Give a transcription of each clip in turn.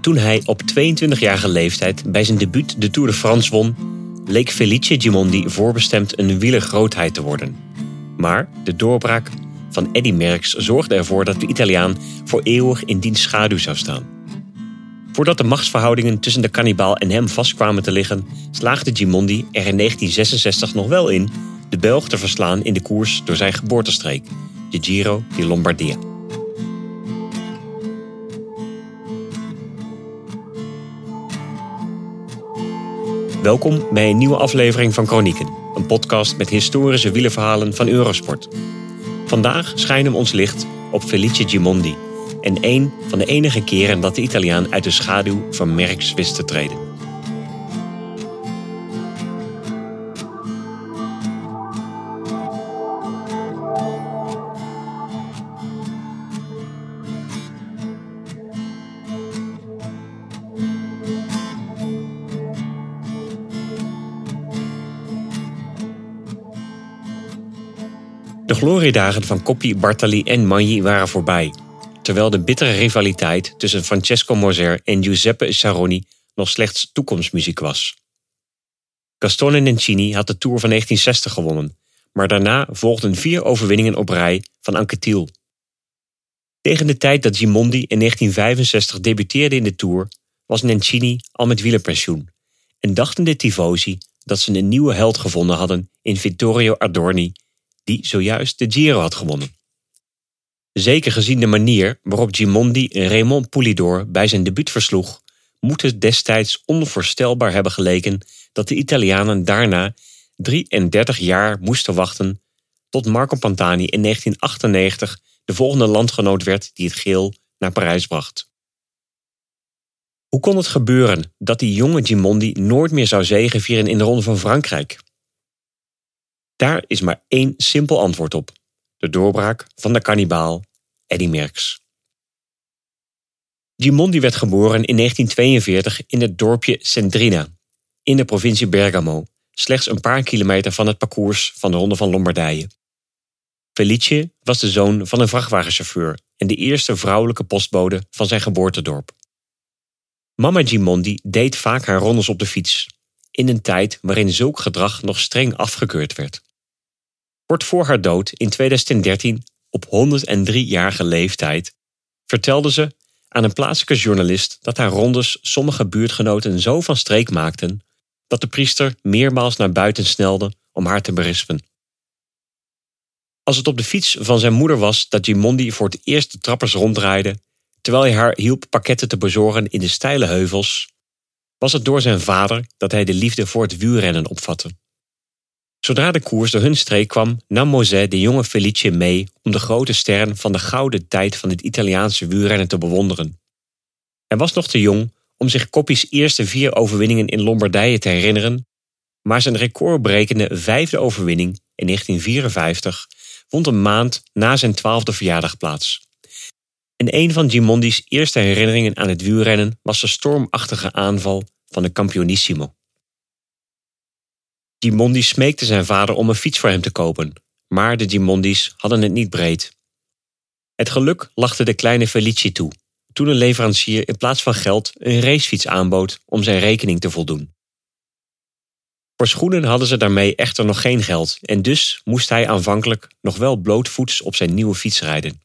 Toen hij op 22-jarige leeftijd bij zijn debuut de Tour de France won, leek Felice Gimondi voorbestemd een wielergrootheid te worden. Maar de doorbraak van Eddy Merckx zorgde ervoor dat de Italiaan voor eeuwig in diens schaduw zou staan. Voordat de machtsverhoudingen tussen de kannibaal en hem vastkwamen te liggen, slaagde Gimondi er in 1966 nog wel in de Belg te verslaan in de koers door zijn geboortestreek, de Giro di Lombardia. Welkom bij een nieuwe aflevering van Chronieken, een podcast met historische wielerverhalen van Eurosport. Vandaag schijnen we ons licht op Felice Gimondi en een van de enige keren dat de Italiaan uit de schaduw van Merckx wist te treden. Gloriedagen van Coppi, Bartali en Magni waren voorbij, terwijl de bittere rivaliteit tussen Francesco Moser en Giuseppe Saroni nog slechts toekomstmuziek was. Gastone Nencini had de Tour van 1960 gewonnen, maar daarna volgden vier overwinningen op rij van Anquetil. Tegen de tijd dat Gimondi in 1965 debuteerde in de Tour, was Nencini al met wielerpensioen en dachten de tifosi dat ze een nieuwe held gevonden hadden in Vittorio Adorni die zojuist de Giro had gewonnen. Zeker gezien de manier waarop Gimondi Raymond Poulidor bij zijn debuut versloeg, moet het destijds onvoorstelbaar hebben geleken dat de Italianen daarna 33 jaar moesten wachten tot Marco Pantani in 1998 de volgende landgenoot werd die het geel naar Parijs bracht. Hoe kon het gebeuren dat die jonge Gimondi nooit meer zou zegevieren in de Ronde van Frankrijk? Daar is maar één simpel antwoord op: de doorbraak van de kannibaal Eddy Merckx. Gimondi werd geboren in 1942 in het dorpje Sendrina, in de provincie Bergamo, slechts een paar kilometer van het parcours van de Ronde van Lombardije. Felice was de zoon van een vrachtwagenchauffeur en de eerste vrouwelijke postbode van zijn geboortedorp. Mama Gimondi deed vaak haar rondes op de fiets, in een tijd waarin zulk gedrag nog streng afgekeurd werd. Kort voor haar dood in 2013, op 103-jarige leeftijd, vertelde ze aan een plaatselijke journalist dat haar rondes sommige buurtgenoten zo van streek maakten dat de priester meermaals naar buiten snelde om haar te berispen. Als het op de fiets van zijn moeder was dat Gimondi voor het eerst de trappers ronddraaide, terwijl hij haar hielp pakketten te bezorgen in de steile heuvels, was het door zijn vader dat hij de liefde voor het wielrennen opvatte. Zodra de koers door hun streek kwam, nam Mosè de jonge Felice mee om de grote sterren van de gouden tijd van het Italiaanse wielrennen te bewonderen. Hij was nog te jong om zich Coppi's eerste vier overwinningen in Lombardije te herinneren, maar zijn recordbrekende vijfde overwinning in 1954 vond een maand na zijn twaalfde verjaardag plaats. En een van Gimondi's eerste herinneringen aan het wielrennen was de stormachtige aanval van de Campionissimo. Gimondi smeekte zijn vader om een fiets voor hem te kopen, maar de Gimondis hadden het niet breed. Het geluk lachte de kleine Felici toe, toen een leverancier in plaats van geld een racefiets aanbood om zijn rekening te voldoen. Voor schoenen hadden ze daarmee echter nog geen geld en dus moest hij aanvankelijk nog wel blootvoets op zijn nieuwe fiets rijden.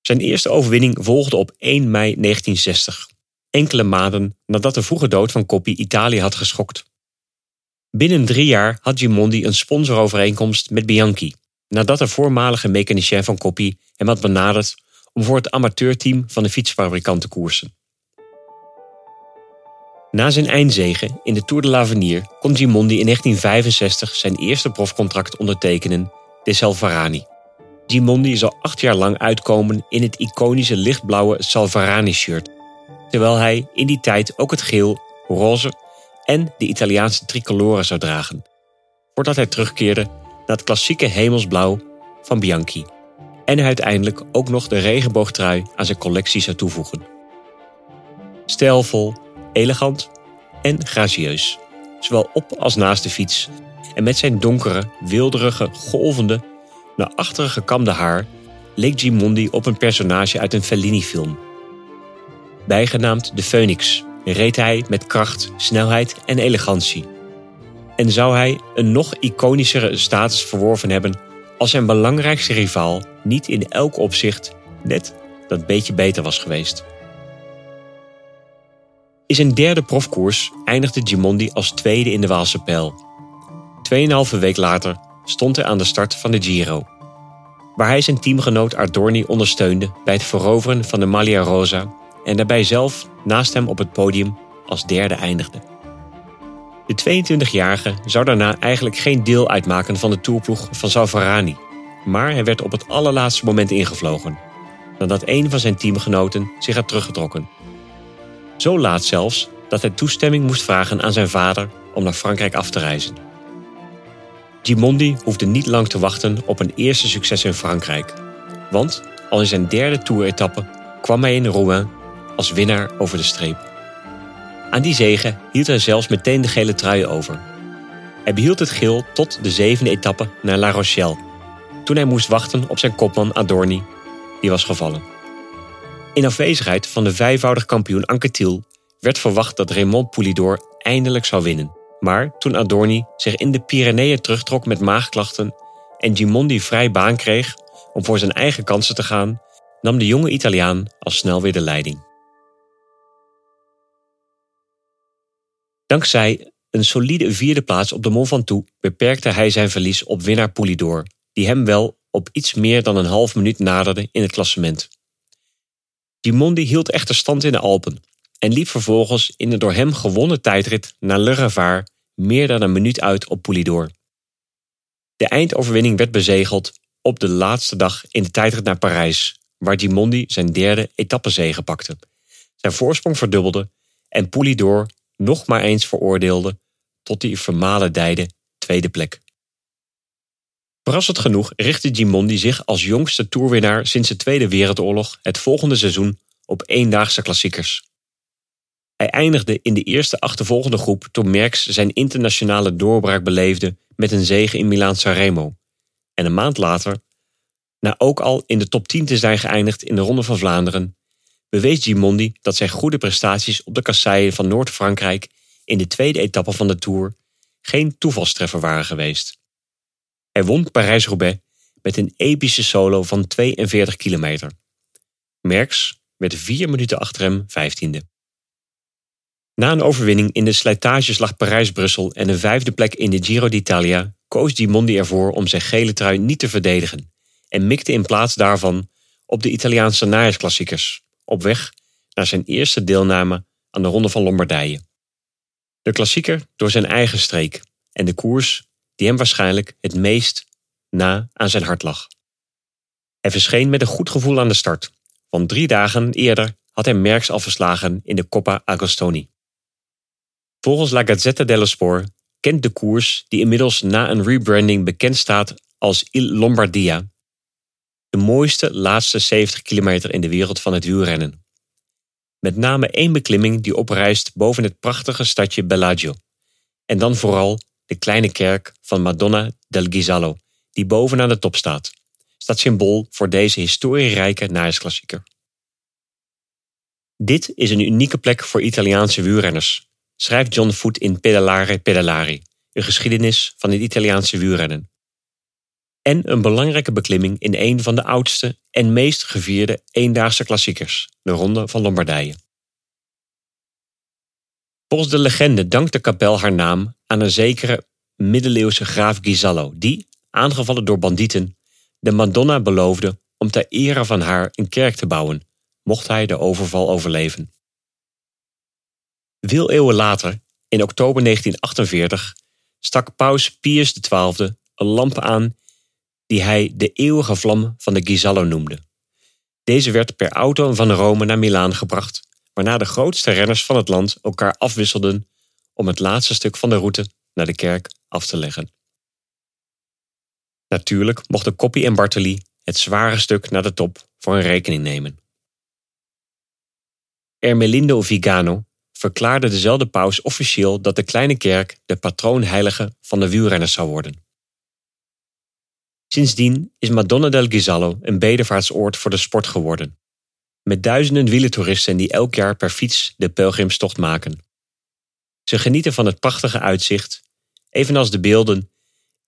Zijn eerste overwinning volgde op 1 mei 1960, enkele maanden nadat de vroege dood van Coppi Italië had geschokt. Binnen drie jaar had Gimondi een sponsorovereenkomst met Bianchi, nadat de voormalige mechanicien van Coppi hem had benaderd om voor het amateurteam van de fietsfabrikant te koersen. Na zijn eindzege in de Tour de l'Avenir kon Gimondi in 1965 zijn eerste profcontract ondertekenen, de Salvarani. Gimondi zal acht jaar lang uitkomen in het iconische lichtblauwe Salvarani-shirt, terwijl hij in die tijd ook het geel, roze en de Italiaanse tricolore zou dragen, voordat hij terugkeerde naar het klassieke hemelsblauw van Bianchi en uiteindelijk ook nog de regenboogtrui aan zijn collectie zou toevoegen. Stijlvol, elegant en gracieus, zowel op als naast de fiets, En met zijn donkere, wilderige, golvende, naar achteren gekamde haar leek Gimondi op een personage uit een Fellini-film. Bijgenaamd de Phoenix reed hij met kracht, snelheid en elegantie. En zou hij een nog iconischere status verworven hebben als zijn belangrijkste rivaal niet in elk opzicht net dat beetje beter was geweest. In zijn derde profkoers eindigde Gimondi als tweede in de Waalse pijl. Tweeënhalve week later stond hij aan de start van de Giro, waar hij zijn teamgenoot Ardorni ondersteunde bij het veroveren van de Maglia Rosa en daarbij zelf naast hem op het podium als derde eindigde. De 22-jarige zou daarna eigenlijk geen deel uitmaken van de toerploeg van Salvarani, maar hij werd op het allerlaatste moment ingevlogen, nadat een van zijn teamgenoten zich had teruggetrokken. Zo laat zelfs dat hij toestemming moest vragen aan zijn vader om naar Frankrijk af te reizen. Gimondi hoefde niet lang te wachten op een eerste succes in Frankrijk, want al in zijn derde toeretappe kwam hij in Rouen als winnaar over de streep. Aan die zegen hield hij zelfs meteen de gele trui over. Hij behield het geel tot de zevende etappe naar La Rochelle, toen hij moest wachten op zijn kopman Adorni, die was gevallen. In afwezigheid van de vijfvoudig kampioen Anquetil werd verwacht dat Raymond Poulidor eindelijk zou winnen. Maar toen Adorni zich in de Pyreneeën terugtrok met maagklachten en Gimondi vrij baan kreeg om voor zijn eigen kansen te gaan, nam de jonge Italiaan al snel weer de leiding. Dankzij een solide vierde plaats op de Mont Ventoux beperkte hij zijn verlies op winnaar Poulidor, die hem wel op iets meer dan een half minuut naderde in het klassement. Gimondi hield echter stand in de Alpen en liep vervolgens in de door hem gewonnen tijdrit naar Le Ravard meer dan een minuut uit op Poulidor. De eindoverwinning werd bezegeld op de laatste dag in de tijdrit naar Parijs, waar Gimondi zijn derde etappezege pakte. Zijn voorsprong verdubbelde en Poulidor nog maar eens veroordeelde tot die vermalendijde tweede plek. Verrassend genoeg richtte Gimondi zich als jongste toerwinnaar sinds de Tweede Wereldoorlog het volgende seizoen op eendaagse klassiekers. Hij eindigde in de eerste achtervolgende groep toen Merckx zijn internationale doorbraak beleefde met een zege in Milaan-Sanremo. En een maand later, na ook al in de top 10 te zijn geëindigd in de Ronde van Vlaanderen, bewees Gimondi dat zijn goede prestaties op de kasseien van Noord-Frankrijk in de tweede etappe van de Tour geen toevalstreffer waren geweest. Hij won Parijs-Roubaix met een epische solo van 42 kilometer. Merckx werd vier minuten achter hem vijftiende. Na een overwinning in de slijtageslag Parijs-Brussel en een vijfde plek in de Giro d'Italia koos Gimondi ervoor om zijn gele trui niet te verdedigen en mikte in plaats daarvan op de Italiaanse najaarsklassiekers, op weg naar zijn eerste deelname aan de Ronde van Lombardije. De klassieker door zijn eigen streek en de koers die hem waarschijnlijk het meest na aan zijn hart lag. Hij verscheen met een goed gevoel aan de start, want drie dagen eerder had hij Merckx al verslagen in de Coppa Agostoni. Volgens La Gazzetta dello Sport kent de koers, die inmiddels na een rebranding bekend staat als Il Lombardia, de mooiste laatste 70 kilometer in de wereld van het wielrennen. Met name één beklimming die oprijst boven het prachtige stadje Bellagio. En dan vooral de kleine kerk van Madonna del Ghisallo, die bovenaan de top staat, staat symbool voor deze historierijke najaarsklassieker. Dit is een unieke plek voor Italiaanse wielrenners, schrijft John Foot in Pedalare Pedalari, een geschiedenis van het Italiaanse wielrennen en een belangrijke beklimming in een van de oudste en meest gevierde eendaagse klassiekers, de Ronde van Lombardije. Volgens de legende dankt de kapel haar naam aan een zekere middeleeuwse graaf Ghisallo, die, aangevallen door bandieten, de Madonna beloofde om ter ere van haar een kerk te bouwen, mocht hij de overval overleven. Veel eeuwen later, in oktober 1948, stak paus Pius XII een lamp aan die hij de eeuwige vlam van de Ghisallo noemde. Deze werd per auto van Rome naar Milaan gebracht, waarna de grootste renners van het land elkaar afwisselden om het laatste stuk van de route naar de kerk af te leggen. Natuurlijk mochten Coppi en Bartoli het zware stuk naar de top voor een rekening nemen. Ermelindo Vigano, verklaarde dezelfde paus officieel dat de kleine kerk de patroonheilige van de wielrenners zou worden. Sindsdien is Madonna del Ghisallo een bedevaartsoord voor de sport geworden, met duizenden wielertoeristen die elk jaar per fiets de pelgrimstocht maken. Ze genieten van het prachtige uitzicht, evenals de beelden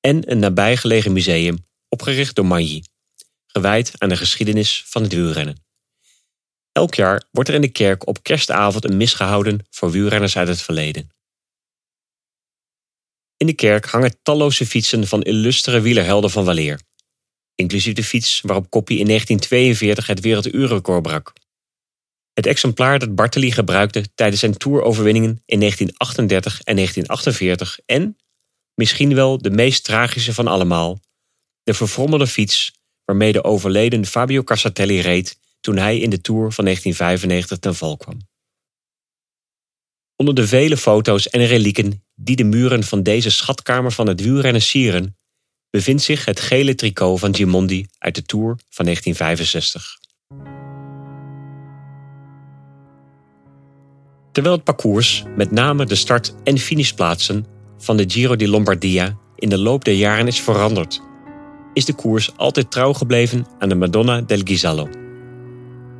en een nabijgelegen museum opgericht door Maggi, gewijd aan de geschiedenis van het wielrennen. Elk jaar wordt er in de kerk op kerstavond een mis gehouden voor wielrenners uit het verleden. In de kerk hangen talloze fietsen van illustere wielerhelden van waleer, inclusief de fiets waarop Koppie in 1942 het werelduurrecord brak. Het exemplaar dat Bartoli gebruikte tijdens zijn toeroverwinningen in 1938 en 1948 en, misschien wel de meest tragische van allemaal, de verfrommelde fiets waarmee de overleden Fabio Casatelli reed toen hij in de Tour van 1995 ten val kwam. Onder de vele foto's en relieken die de muren van deze schatkamer van het wielrennen sieren, bevindt zich het gele tricot van Gimondi uit de Tour van 1965. Terwijl het parcours, met name de start- en finishplaatsen van de Giro di Lombardia, in de loop der jaren is veranderd, is de koers altijd trouw gebleven aan de Madonna del Ghisallo.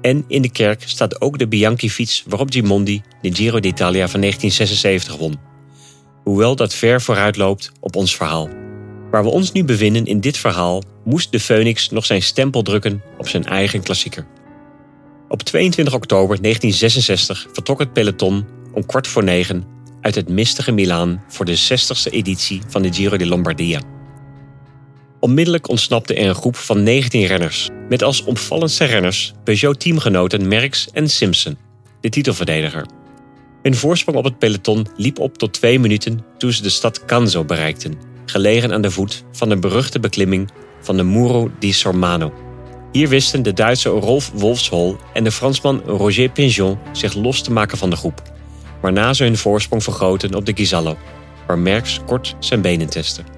En in de kerk staat ook de Bianchi-fiets waarop Gimondi de Giro d'Italia van 1976 won. Hoewel dat ver vooruit loopt op ons verhaal. Waar we ons nu bevinden in dit verhaal moest de Phoenix nog zijn stempel drukken op zijn eigen klassieker. Op 22 oktober 1966 vertrok het peloton om kwart voor negen uit het mistige Milaan voor de 60ste editie van de Giro di Lombardia. Onmiddellijk ontsnapte er een groep van 19 renners, met als opvallendste renners Peugeot-teamgenoten Merckx en Simpson, de titelverdediger. Hun voorsprong op het peloton liep op tot twee minuten toen ze de stad Canzo bereikten, gelegen aan de voet van de beruchte beklimming van de Muro di Sormano. Hier wisten de Duitse Rolf Wolfshol en de Fransman Roger Pinjon zich los te maken van de groep, waarna ze hun voorsprong vergroten op de Ghisallo, waar Merckx kort zijn benen testte.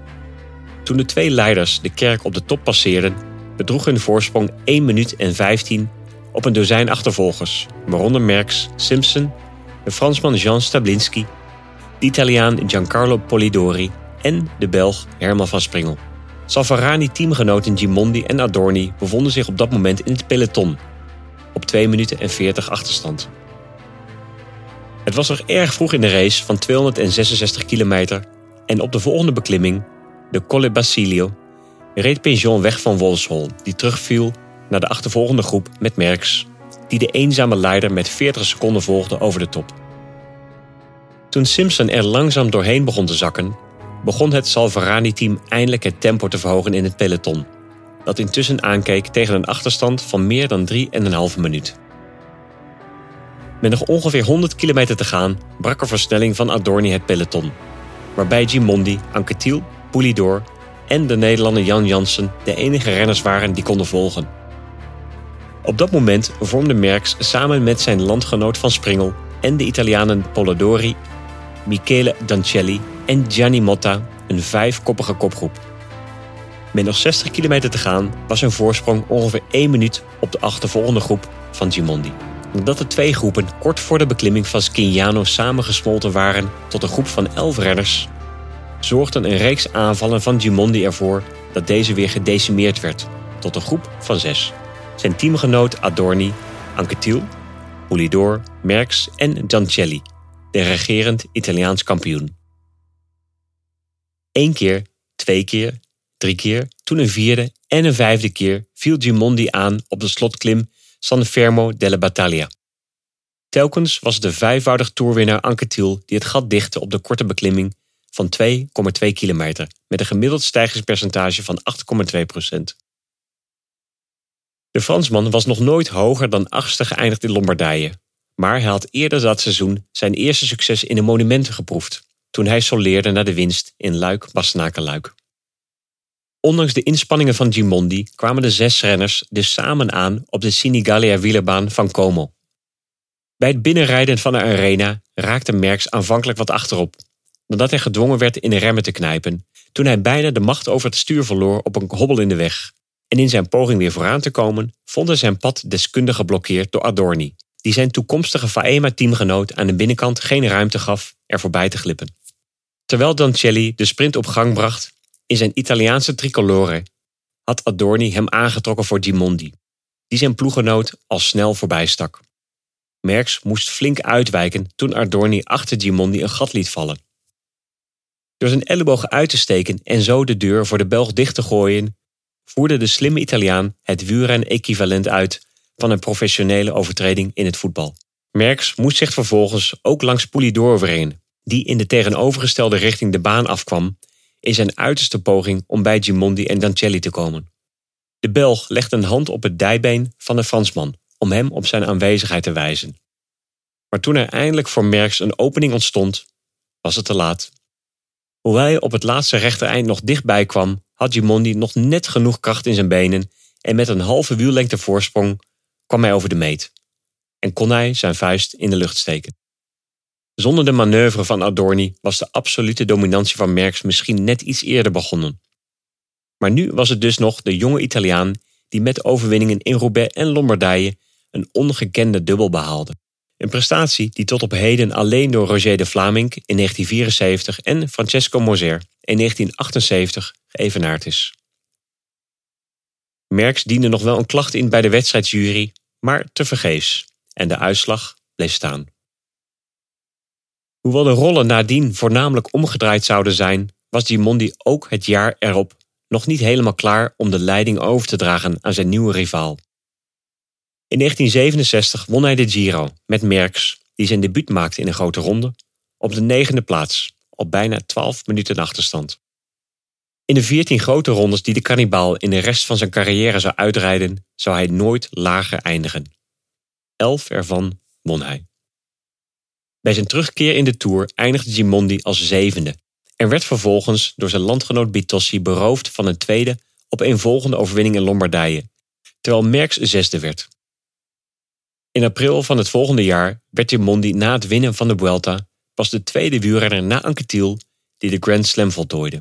Toen de twee leiders de kerk op de top passeerden, bedroeg hun voorsprong 1 minuut en 15 op een dozijn achtervolgers, waaronder Merckx, Simpson, de Fransman Jean Stablinski, de Italiaan Giancarlo Polidori en de Belg Herman van Springel. Salvarani-teamgenoten Gimondi en Adorni bevonden zich op dat moment in het peloton, op 2 minuten en 40 achterstand. Het was nog erg vroeg in de race van 266 kilometer en op de volgende beklimming de Colle Basilio, reed Pinjon weg van Wolfshol, die terugviel naar de achtervolgende groep met Merckx, die de eenzame leider met 40 seconden volgde over de top. Toen Simpson er langzaam doorheen begon te zakken, begon het Salvarani-team eindelijk het tempo te verhogen in het peloton, dat intussen aankeek tegen een achterstand van meer dan 3,5 minuut. Met nog ongeveer 100 kilometer te gaan brak er versnelling van Adorni het peloton, waarbij Gimondi, Anquetil Poulidor en de Nederlander Jan Jansen de enige renners waren die konden volgen. Op dat moment vormde Merckx samen met zijn landgenoot Van Springel en de Italianen Polidori, Michele Dancelli en Gianni Motta een vijfkoppige kopgroep. Met nog 60 kilometer te gaan was hun voorsprong ongeveer 1 minuut op de achtervolgende groep van Gimondi. Nadat de twee groepen kort voor de beklimming van Scignano samengesmolten waren tot een groep van 11 renners, zorgden een reeks aanvallen van Gimondi ervoor dat deze weer gedecimeerd werd tot een groep van zes. Zijn teamgenoot Adorni, Anquetil, Polidor, Merckx en Giancelli, de regerend Italiaans kampioen. Eén keer, twee keer, drie keer, toen een vierde en een vijfde keer viel Gimondi aan op de slotklim San Fermo delle Battaglia. Telkens was de vijfvoudig toerwinnaar Anquetil die het gat dichtte op de korte beklimming van 2,2 kilometer met een gemiddeld stijgingspercentage van 8,2 procent. De Fransman was nog nooit hoger dan achtste geëindigd in Lombardije, maar hij had eerder dat seizoen zijn eerste succes in de monumenten geproefd, toen hij soleerde naar de winst in Luik-Bastenaken-Luik. Ondanks de inspanningen van Gimondi kwamen de zes renners dus samen aan op de Sinigalia wielerbaan van Como. Bij het binnenrijden van de arena raakte Merckx aanvankelijk wat achterop, nadat hij gedwongen werd in de remmen te knijpen, toen hij bijna de macht over het stuur verloor op een hobbel in de weg. En in zijn poging weer vooraan te komen, vond hij zijn pad deskundig geblokkeerd door Adorni, die zijn toekomstige Faema-teamgenoot aan de binnenkant geen ruimte gaf er voorbij te glippen. Terwijl Doncelli de sprint op gang bracht in zijn Italiaanse tricolore, had Adorni hem aangetrokken voor Gimondi, die zijn ploegenoot al snel voorbij stak. Merckx moest flink uitwijken toen Adorni achter Gimondi een gat liet vallen. Door zijn elleboog uit te steken en zo de deur voor de Belg dicht te gooien, voerde de slimme Italiaan het wielren-equivalent uit van een professionele overtreding in het voetbal. Merckx moest zich vervolgens ook langs Poulidor wringen, die in de tegenovergestelde richting de baan afkwam in zijn uiterste poging om bij Gimondi en Dancelli te komen. De Belg legde een hand op het dijbeen van de Fransman om hem op zijn aanwezigheid te wijzen. Maar toen er eindelijk voor Merckx een opening ontstond, was het te laat. Hoewel hij op het laatste rechtereind nog dichtbij kwam, had Gimondi nog net genoeg kracht in zijn benen en met een halve wiellengte voorsprong kwam hij over de meet. En kon hij zijn vuist in de lucht steken. Zonder de manoeuvre van Adorni was de absolute dominantie van Merckx misschien net iets eerder begonnen. Maar nu was het dus nog de jonge Italiaan die met overwinningen in Roubaix en Lombardije een ongekende dubbel behaalde. Een prestatie die tot op heden alleen door Roger de Vlaming in 1974 en Francesco Moser in 1978 geëvenaard is. Merckx diende nog wel een klacht in bij de wedstrijdsjury, maar tevergeefs en de uitslag bleef staan. Hoewel de rollen nadien voornamelijk omgedraaid zouden zijn, was Gimondi ook het jaar erop nog niet helemaal klaar om de leiding over te dragen aan zijn nieuwe rivaal. In 1967 won hij de Giro met Merckx, die zijn debuut maakte in een grote ronde, op de negende plaats, op bijna 12 minuten achterstand. In de 14 grote rondes die de kannibaal in de rest van zijn carrière zou uitrijden, zou hij nooit lager eindigen. Elf ervan won hij. Bij zijn terugkeer in de Tour eindigde Gimondi als zevende en werd vervolgens door zijn landgenoot Bitossi beroofd van een tweede op een volgende overwinning in Lombardije, terwijl Merckx zesde werd. In april van het volgende jaar werd Gimondi na het winnen van de Vuelta pas de tweede wielrenner na Anquetil die de Grand Slam voltooide.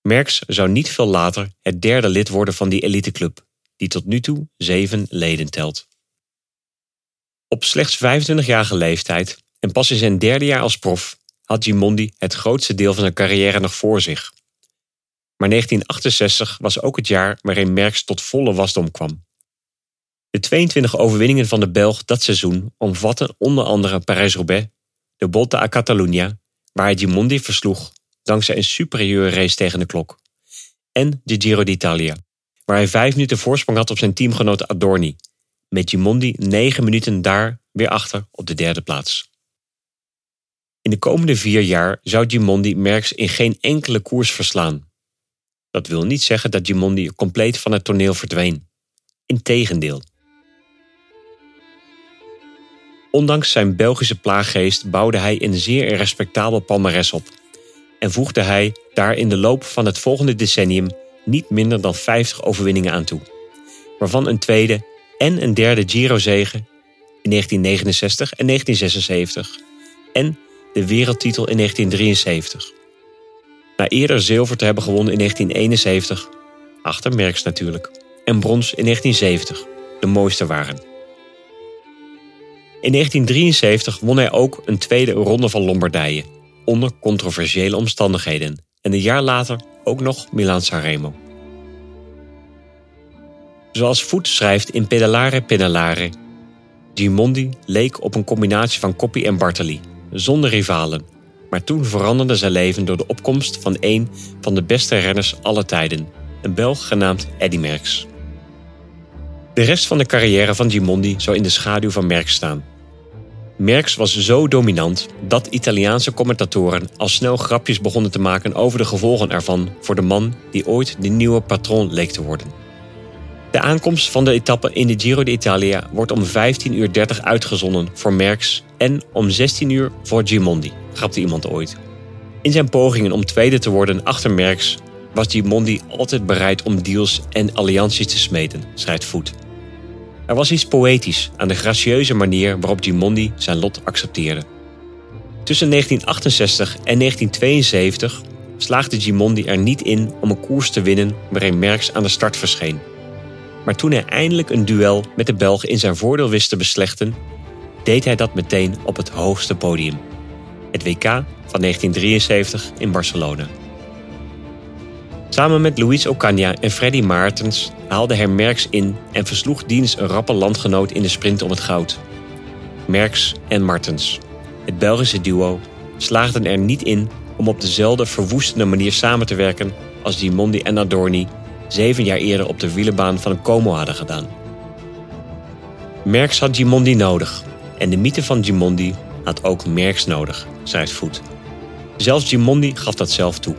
Merckx zou niet veel later het derde lid worden van die eliteclub, die tot nu toe zeven leden telt. Op slechts 25-jarige leeftijd en pas in zijn derde jaar als prof had Gimondi het grootste deel van zijn carrière nog voor zich. Maar 1968 was ook het jaar waarin Merckx tot volle wasdom kwam. De 22 overwinningen van de Belg dat seizoen omvatten onder andere Parijs-Roubaix, de Volta a Catalunya, waar hij Gimondi versloeg dankzij een superieure race tegen de klok, en de Giro d'Italia, waar hij vijf minuten voorsprong had op zijn teamgenoot Adorni, met Gimondi negen minuten daar weer achter op de derde plaats. In de komende vier jaar zou Gimondi Merckx in geen enkele koers verslaan. Dat wil niet zeggen dat Gimondi compleet van het toneel verdween. Integendeel. Ondanks zijn Belgische plaaggeest bouwde hij een zeer respectabel palmares op en voegde hij daar in de loop van het volgende decennium niet minder dan 50 overwinningen aan toe, waarvan een tweede en een derde Giro-zege in 1969 en 1976 en de wereldtitel in 1973. Na eerder zilver te hebben gewonnen in 1971, achter Merckx natuurlijk, en brons in 1970, de mooiste waren. In 1973 won hij ook een tweede ronde van Lombardije, onder controversiële omstandigheden, en een jaar later ook nog Milaan-Sanremo. Zoals Voet schrijft in Pedalare Pedalare, Gimondi leek op een combinatie van Coppi en Bartali, zonder rivalen. Maar toen veranderde zijn leven door de opkomst van een van de beste renners aller tijden, een Belg genaamd Eddy Merckx. De rest van de carrière van Gimondi zou in de schaduw van Merckx staan. Merckx was zo dominant dat Italiaanse commentatoren al snel grapjes begonnen te maken over de gevolgen ervan voor de man die ooit de nieuwe patroon leek te worden. De aankomst van de etappe in de Giro d'Italia wordt om 15.30 uur uitgezonden voor Merckx en om 16 uur voor Gimondi, grapte iemand ooit. In zijn pogingen om tweede te worden achter Merckx was Gimondi altijd bereid om deals en allianties te smeden, schrijft Voet. Er was iets poëtisch aan de gracieuze manier waarop Gimondi zijn lot accepteerde. Tussen 1968 en 1972 slaagde Gimondi er niet in om een koers te winnen waarin Merckx aan de start verscheen. Maar toen hij eindelijk een duel met de Belg in zijn voordeel wist te beslechten, deed hij dat meteen op het hoogste podium. Het WK van 1973 in Barcelona. Samen met Luis Ocaña en Freddy Maartens haalde hij Merckx in en versloeg diens een rappe landgenoot in de sprint om het goud. Merckx en Martens, het Belgische duo, slaagden er niet in om op dezelfde verwoestende manier samen te werken als Gimondi en Adorni zeven jaar eerder op de wielenbaan van Como hadden gedaan. Merckx had Gimondi nodig en de mythe van Gimondi had ook Merckx nodig, schrijft Voet. Zelfs Gimondi gaf dat zelf toe.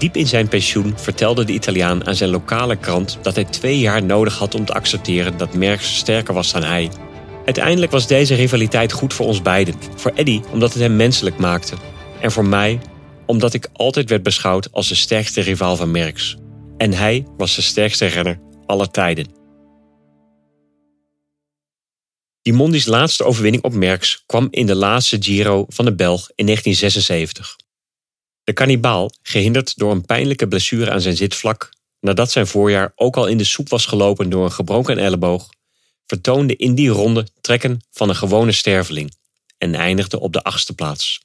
Diep in zijn pensioen vertelde de Italiaan aan zijn lokale krant dat hij twee jaar nodig had om te accepteren dat Merckx sterker was dan hij. Uiteindelijk was deze rivaliteit goed voor ons beiden. Voor Eddy omdat het hem menselijk maakte. En voor mij omdat ik altijd werd beschouwd als de sterkste rivaal van Merckx. En hij was de sterkste renner aller tijden. Dimondi's laatste overwinning op Merckx kwam in de laatste Giro van de Belg in 1976. De kannibaal, gehinderd door een pijnlijke blessure aan zijn zitvlak, nadat zijn voorjaar ook al in de soep was gelopen door een gebroken elleboog, vertoonde in die ronde trekken van een gewone sterveling en eindigde op de achtste plaats.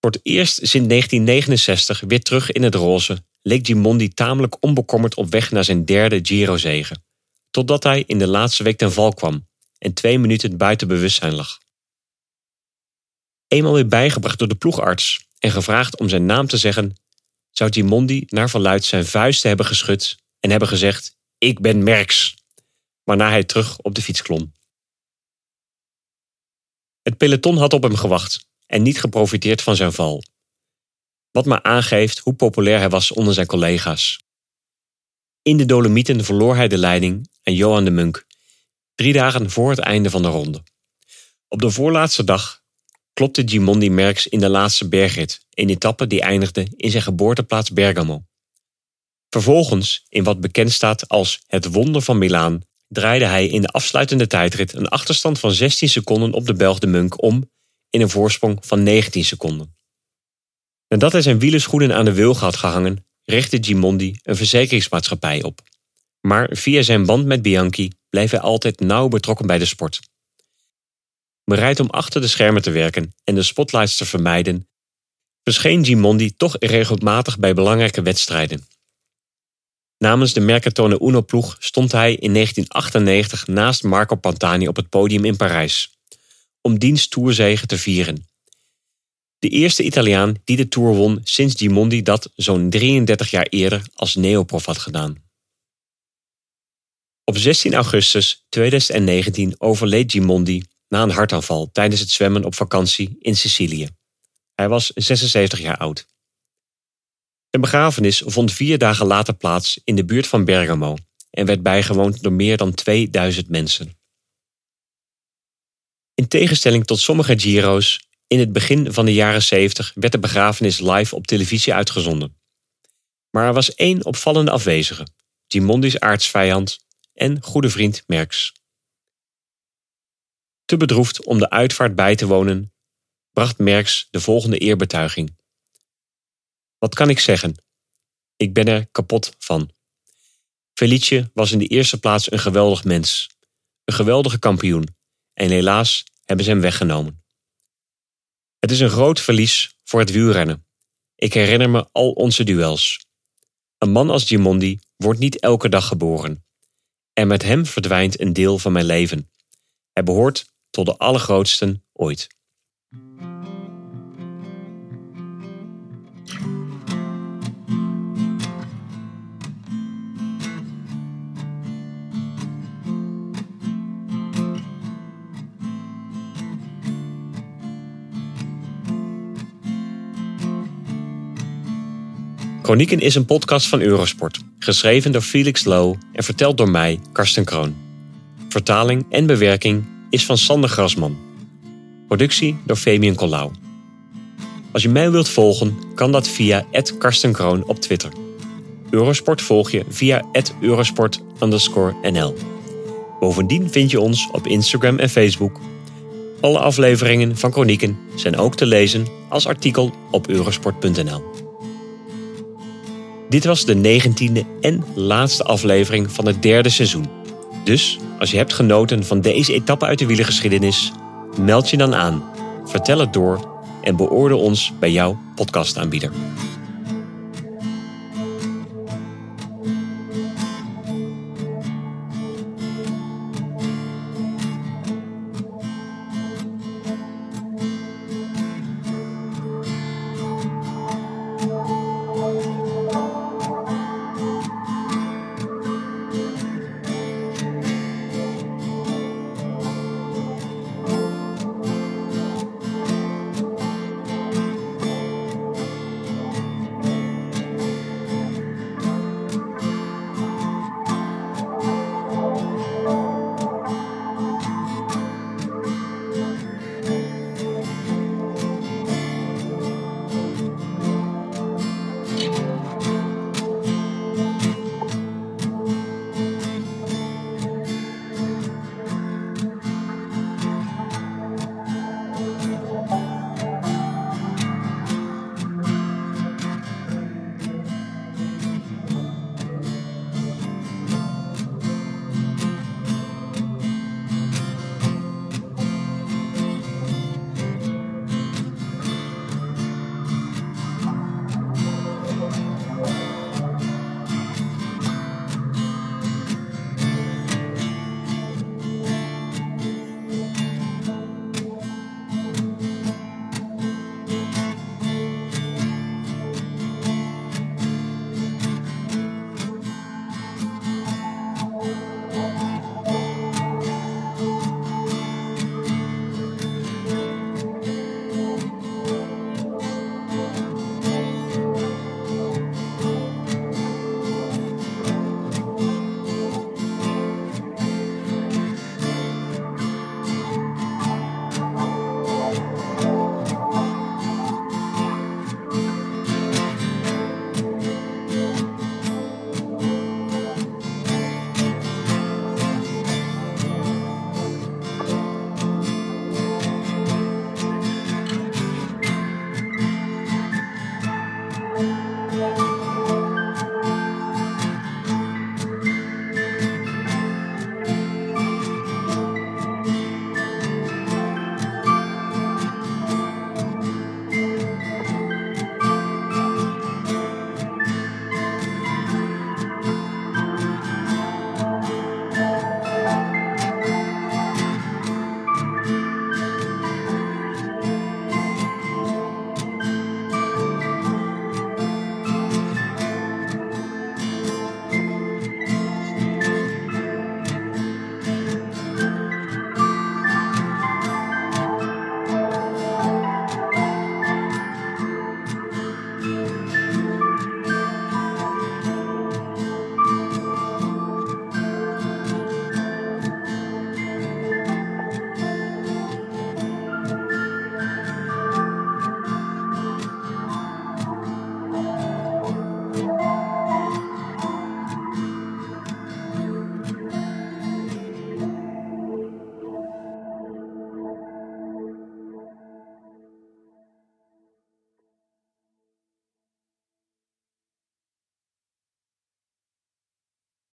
Voor het eerst sinds 1969 weer terug in het roze leek Gimondi tamelijk onbekommerd op weg naar zijn derde Giro-zege, totdat hij in de laatste week ten val kwam en twee minuten buiten bewustzijn lag. Eenmaal weer bijgebracht door de ploegarts gevraagd om zijn naam te zeggen, zou Gimondi naar verluid zijn vuisten hebben geschud en hebben gezegd: Ik ben Merks, waarna hij terug op de fiets klom. Het peloton had op hem gewacht en niet geprofiteerd van zijn val. Wat maar aangeeft hoe populair hij was onder zijn collega's. In de Dolomieten verloor hij de leiding aan Johan de Munk, drie dagen voor het einde van de ronde. Op de voorlaatste dag klopte Gimondi Merckx in de laatste bergrit, een etappe die eindigde in zijn geboorteplaats Bergamo. Vervolgens, in wat bekend staat als het wonder van Milaan, draaide hij in de afsluitende tijdrit een achterstand van 16 seconden op de Belg de Munk om in een voorsprong van 19 seconden. Nadat hij zijn wielerschoenen aan de wilg had gehangen, richtte Gimondi een verzekeringsmaatschappij op. Maar via zijn band met Bianchi bleef hij altijd nauw betrokken bij de sport. Bereid om achter de schermen te werken en de spotlights te vermijden, verscheen Gimondi toch regelmatig bij belangrijke wedstrijden. Namens de Mercatone Uno-ploeg stond hij in 1998 naast Marco Pantani op het podium in Parijs, om diens toerzegen te vieren. De eerste Italiaan die de Tour won sinds Gimondi dat zo'n 33 jaar eerder als neoprof had gedaan. Op 16 augustus 2019 overleed Gimondi na een hartaanval tijdens het zwemmen op vakantie in Sicilië. Hij was 76 jaar oud. Zijn begrafenis vond vier dagen later plaats in de buurt van Bergamo en werd bijgewoond door meer dan 2000 mensen. In tegenstelling tot sommige Giro's, in het begin van de jaren 70 werd de begrafenis live op televisie uitgezonden. Maar er was één opvallende afwezige, Gimondi's aardsvijand en goede vriend Merks. Te bedroefd om de uitvaart bij te wonen, bracht Merks de volgende eerbetuiging. Wat kan ik zeggen? Ik ben er kapot van. Felice was in de eerste plaats een geweldig mens, een geweldige kampioen, en helaas hebben ze hem weggenomen. Het is een groot verlies voor het wielrennen. Ik herinner me al onze duels. Een man als Gimondi wordt niet elke dag geboren. En met hem verdwijnt een deel van mijn leven. Hij behoort tot de allergrootsten ooit. Chronieken is een podcast van Eurosport, geschreven door Felix Low en verteld door mij, Karsten Kroon. Vertaling en bewerking is van Sander Grasman. Productie door Fabian Collau. Als je mij wilt volgen, kan dat via @karstenkroon op Twitter. Eurosport volg je via @eurosport_nl. Bovendien vind je ons op Instagram en Facebook. Alle afleveringen van Chronieken zijn ook te lezen als artikel op eurosport.nl. Dit was de negentiende en laatste aflevering van het derde seizoen. Dus als je hebt genoten van deze etappe uit de wielergeschiedenis, meld je dan aan, vertel het door en beoordeel ons bij jouw podcastaanbieder.